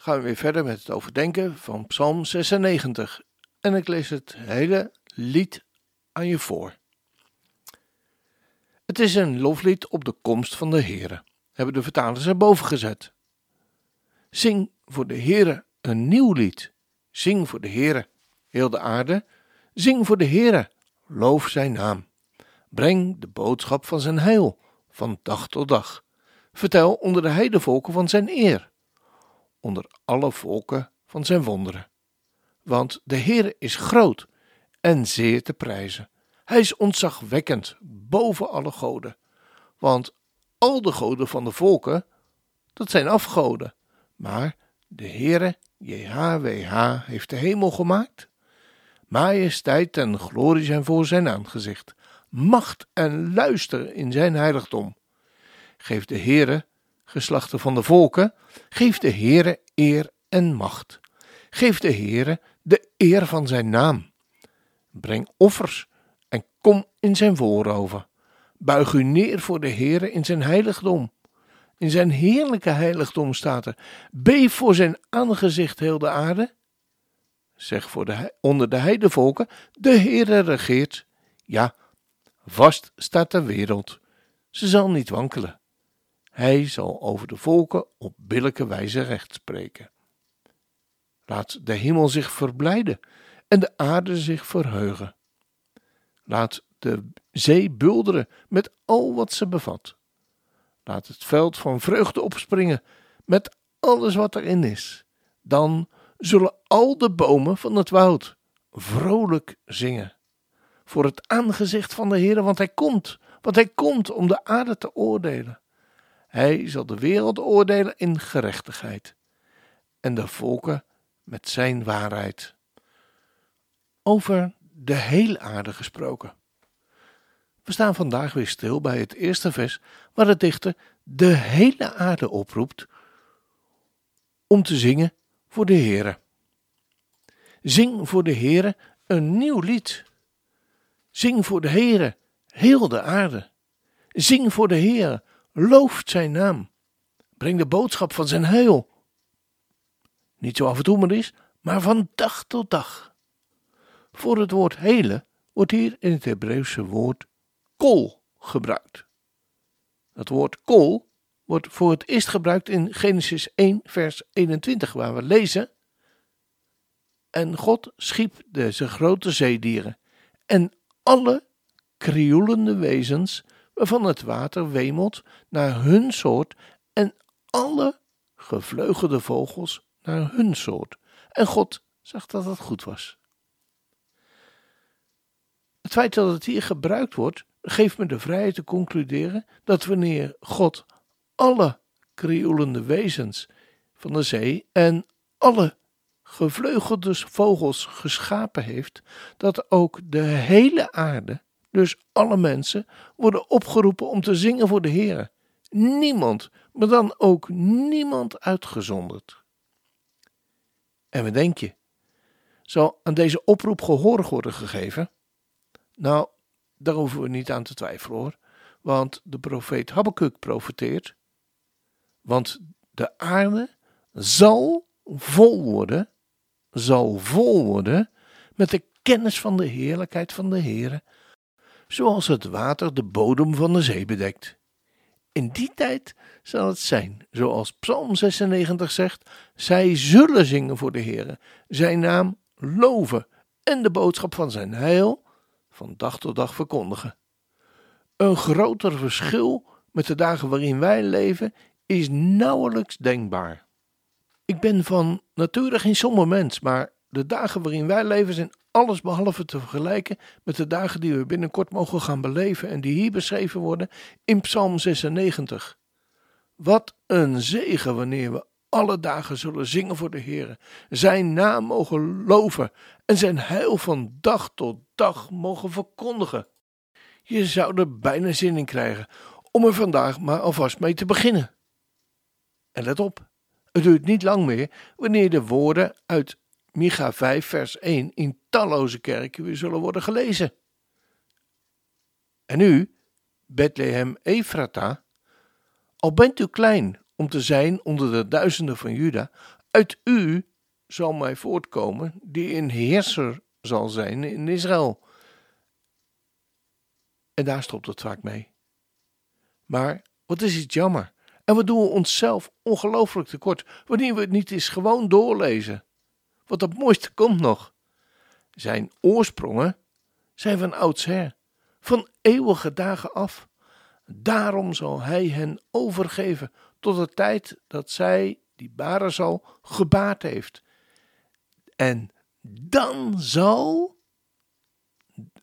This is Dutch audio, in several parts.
gaan we weer verder met het overdenken van Psalm 96 en ik lees het hele lied aan je voor. Het is een loflied op de komst van de Heere, hebben de vertalers erboven gezet. Zing voor de Heere een nieuw lied. Zing voor de Heere, heel de aarde. Zing voor de Heere, loof zijn naam. Breng de boodschap van zijn heil van dag tot dag. Vertel onder de heidevolken van zijn eer, onder alle volken van zijn wonderen. Want de Heere is groot en zeer te prijzen. Hij is ontzagwekkend boven alle goden. Want al de goden van de volken, dat zijn afgoden. Maar de Heere, JHWH, heeft de hemel gemaakt. Majesteit en glorie zijn voor zijn aangezicht macht en luister in zijn heiligdom. Geef de Heere, geslachten van de volken, geef de Heere eer en macht. Geef de Heere de eer van zijn naam. Breng offers en kom in zijn voorhoven. Buig u neer voor de Heere in zijn heiligdom. In zijn heerlijke heiligdom staat er: Beef voor zijn aangezicht heel de aarde. Zeg voor de, onder de heidevolken: De Heere regeert. Ja, Vast staat de wereld. Ze zal niet wankelen. Hij zal over de volken op billijke wijze recht spreken. Laat de hemel zich verblijden en de aarde zich verheugen. Laat de zee bulderen met al wat ze bevat. Laat het veld van vreugde opspringen met alles wat erin is. Dan zullen al de bomen van het woud vrolijk zingen voor het aangezicht van de Heer, want hij komt, want hij komt om de aarde te oordelen. Hij zal de wereld oordelen in gerechtigheid en de volken met zijn waarheid. Over de hele aarde gesproken. We staan vandaag weer stil bij het eerste vers waar de dichter de hele aarde oproept om te zingen voor de Heere. Zing voor de Heere een nieuw lied. Zing voor de Heere, heel de aarde. Zing voor de Heere, looft zijn naam. Breng de boodschap van zijn heil. Niet zo af en toe maar is, maar van dag tot dag. Voor het woord hele wordt hier in het Hebreeuwse woord kol gebruikt. Dat woord kol wordt voor het eerst gebruikt in Genesis 1, vers 21, waar we lezen: En God schiep deze grote zeedieren en alle krioelende wezens waarvan het water wemelt naar hun soort en alle gevleugelde vogels naar hun soort. En God zag dat het goed was. Het feit dat het hier gebruikt wordt, geeft me de vrijheid te concluderen dat wanneer God alle krioelende wezens van de zee en alle gevleugelde vogels geschapen heeft, dat ook de hele aarde, dus alle mensen, worden opgeroepen om te zingen voor de Heer. Niemand, maar dan ook niemand uitgezonderd. En wat denk je? Zal aan deze oproep gehoor worden gegeven? Nou, daar hoeven we niet aan te twijfelen hoor, want de profeet Habakkuk profeteert, want de aarde zal vol worden zal vol worden met de kennis van de heerlijkheid van de Heere, zoals het water de bodem van de zee bedekt. In die tijd zal het zijn, zoals Psalm 96 zegt, zij zullen zingen voor de Heere, zijn naam loven en de boodschap van zijn heil van dag tot dag verkondigen. Een groter verschil met de dagen waarin wij leven is nauwelijks denkbaar. Ik ben van nature geen somber mens, maar de dagen waarin wij leven zijn alles behalve te vergelijken met de dagen die we binnenkort mogen gaan beleven en die hier beschreven worden in Psalm 96. Wat een zegen wanneer we alle dagen zullen zingen voor de Heer, zijn naam mogen loven en zijn heil van dag tot dag mogen verkondigen. Je zou er bijna zin in krijgen om er vandaag maar alvast mee te beginnen. En let op, het duurt niet lang meer wanneer de woorden uit Micha 5 vers 1 in talloze kerken weer zullen worden gelezen. En u, Bethlehem Ephrata, al bent u klein om te zijn onder de duizenden van Juda, uit u zal mij voortkomen die een heerser zal zijn in Israël. En daar stopt het vaak mee. Maar wat is het jammer? En we doen onszelf ongelooflijk tekort wanneer we het niet eens gewoon doorlezen. Wat het mooiste komt nog. Zijn oorsprongen zijn van oudsher, van eeuwige dagen af. Daarom zal hij hen overgeven tot de tijd dat zij, die baren zal, gebaard heeft. En dan zal,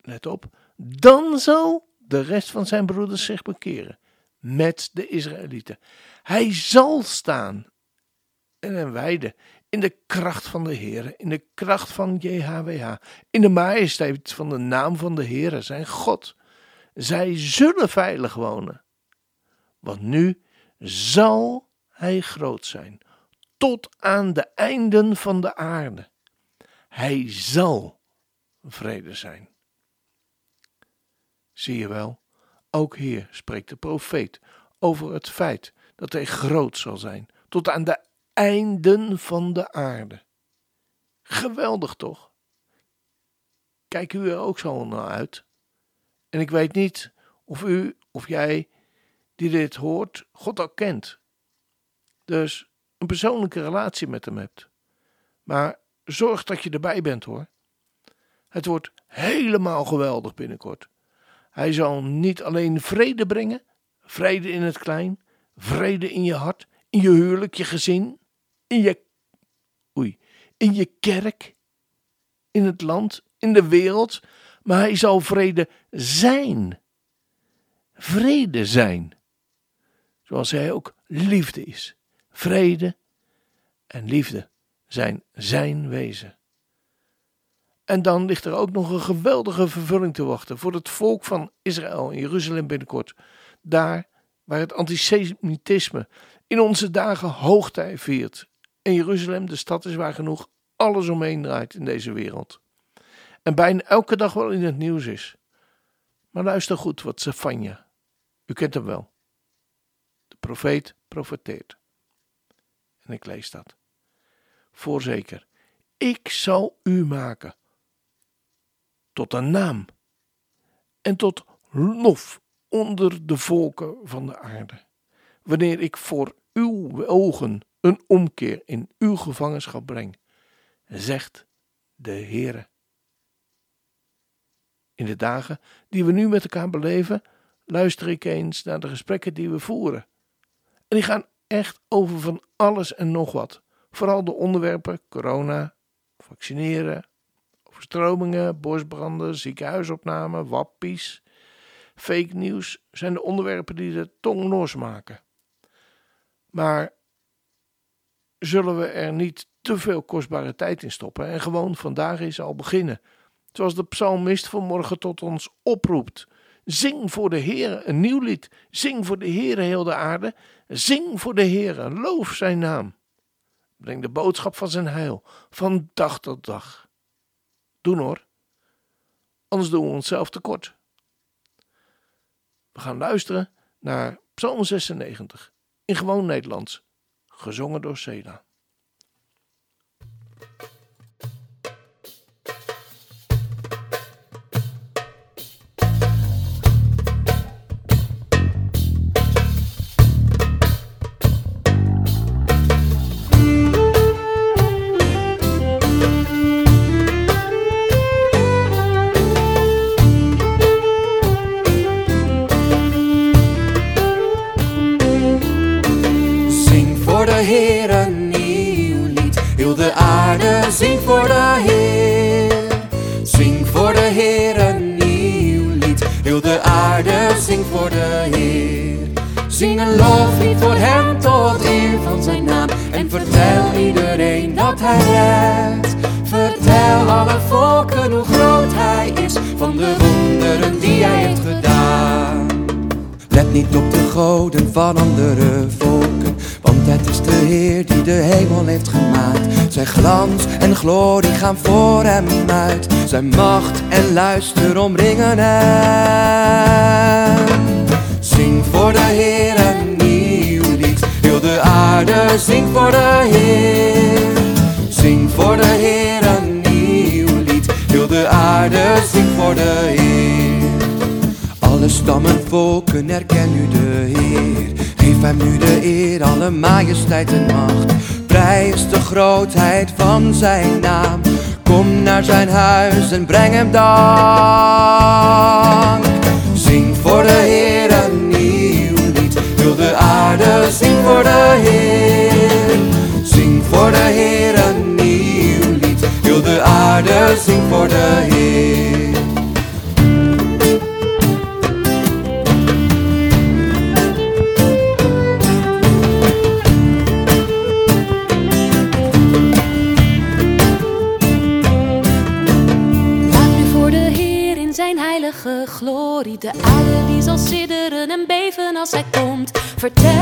let op, dan zal de rest van zijn broeders zich bekeren met de Israëlieten. Hij zal staan en een wijden in de kracht van de Heer, in de kracht van JHWH, in de majesteit van de naam van de Heer, zijn God. Zij zullen veilig wonen. Want nu zal hij groot zijn, tot aan de einden van de aarde. Hij zal vrede zijn. Zie je wel, ook hier spreekt de profeet over het feit dat hij groot zal zijn, tot aan de einden van de aarde. Geweldig toch? Kijk u er ook zo naar uit? En ik weet niet of u of jij die dit hoort, God al kent. Dus een persoonlijke relatie met hem hebt. Maar zorg dat je erbij bent hoor. Het wordt helemaal geweldig binnenkort. Hij zal niet alleen vrede brengen, vrede in het klein, vrede in je hart, in je huwelijk, je gezin, in je, oei, in je kerk, in het land, in de wereld, maar hij zal vrede zijn. Vrede zijn. Zoals hij ook liefde is. Vrede en liefde zijn zijn wezen. En dan ligt er ook nog een geweldige vervulling te wachten voor het volk van Israël in Jeruzalem binnenkort. Daar waar het antisemitisme in onze dagen hoogtij viert. En Jeruzalem de stad is waar genoeg alles omheen draait in deze wereld. En bijna elke dag wel in het nieuws is. Maar luister goed wat Zefania. U kent hem wel. De profeet profeteert. En ik lees dat. Voorzeker, ik zal u maken tot een naam en tot lof onder de volken van de aarde. Wanneer ik voor uw ogen een omkeer in uw gevangenschap breng, zegt de Heere. In de dagen die we nu met elkaar beleven, luister ik eens naar de gesprekken die we voeren. En die gaan echt over van alles en nog wat. Vooral de onderwerpen corona, vaccineren, overstromingen, bosbranden, ziekenhuisopname, wappies. Fake nieuws zijn de onderwerpen die de tong losmaken. Maar zullen we er niet te veel kostbare tijd in stoppen en gewoon vandaag eens al beginnen? Zoals de psalmist vanmorgen tot ons oproept. Zing voor de Heer een nieuw lied. Zing voor de Heer heel de aarde. Zing voor de Heer, loof zijn naam. Breng de boodschap van zijn heil van dag tot dag. Doen hoor. Anders doen we onszelf tekort. We gaan luisteren naar Psalm 96 in gewoon Nederlands, gezongen door De aarde zing voor de Heer. Zing voor de Heer een nieuw lied. Heel de aarde zing voor de Heer. Zing een loflied voor hem tot eer van zijn naam. En vertel iedereen dat hij redt. Vertel alle volken hoe groot hij is. Van de wonderen die hij heeft gedaan. Let niet op de goden van andere volken het is de Heer die de hemel heeft gemaakt. Zijn glans en glorie gaan voor hem uit, zijn macht en luister omringen hem. Zing voor de Heer een nieuw lied, heel de aarde zing voor de Heer. Zing voor de Heer een nieuw lied, heel de aarde zing voor de Heer. Alle stammen, volken, erken nu de Heer. Hem nu de eer, alle majesteit en macht. Prijs de grootheid van zijn naam. Kom naar zijn huis en breng hem dank. Zing voor de Heer een nieuw lied. Wil de aarde, zing voor de Heer. Zing voor de Heer een nieuw lied. Wil de aarde, zing voor de Heer. De aarde die zal sidderen en beven als hij komt. Vertel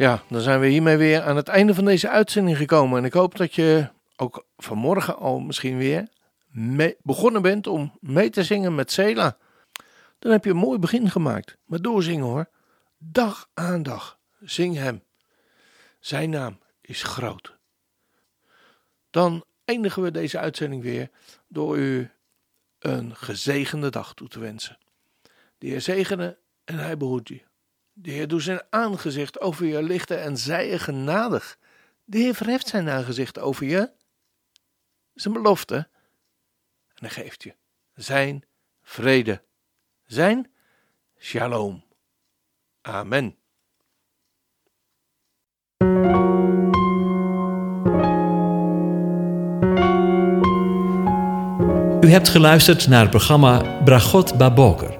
Ja, dan zijn we hiermee weer aan het einde van deze uitzending gekomen. En ik hoop dat je ook vanmorgen al misschien weer begonnen bent om mee te zingen met Sela. Dan heb je een mooi begin gemaakt. Maar doorzingen hoor. Dag aan dag. Zing hem. Zijn naam is groot. Dan eindigen we deze uitzending weer door u een gezegende dag toe te wensen. De Heer zegene en hij behoedt je. De Heer doet zijn aangezicht over je lichten en zij je genadig. De Heer verheft zijn aangezicht over je. Zijn belofte. En hij geeft je zijn vrede. Zijn shalom. Amen. U hebt geluisterd naar het programma Bragot Baboker.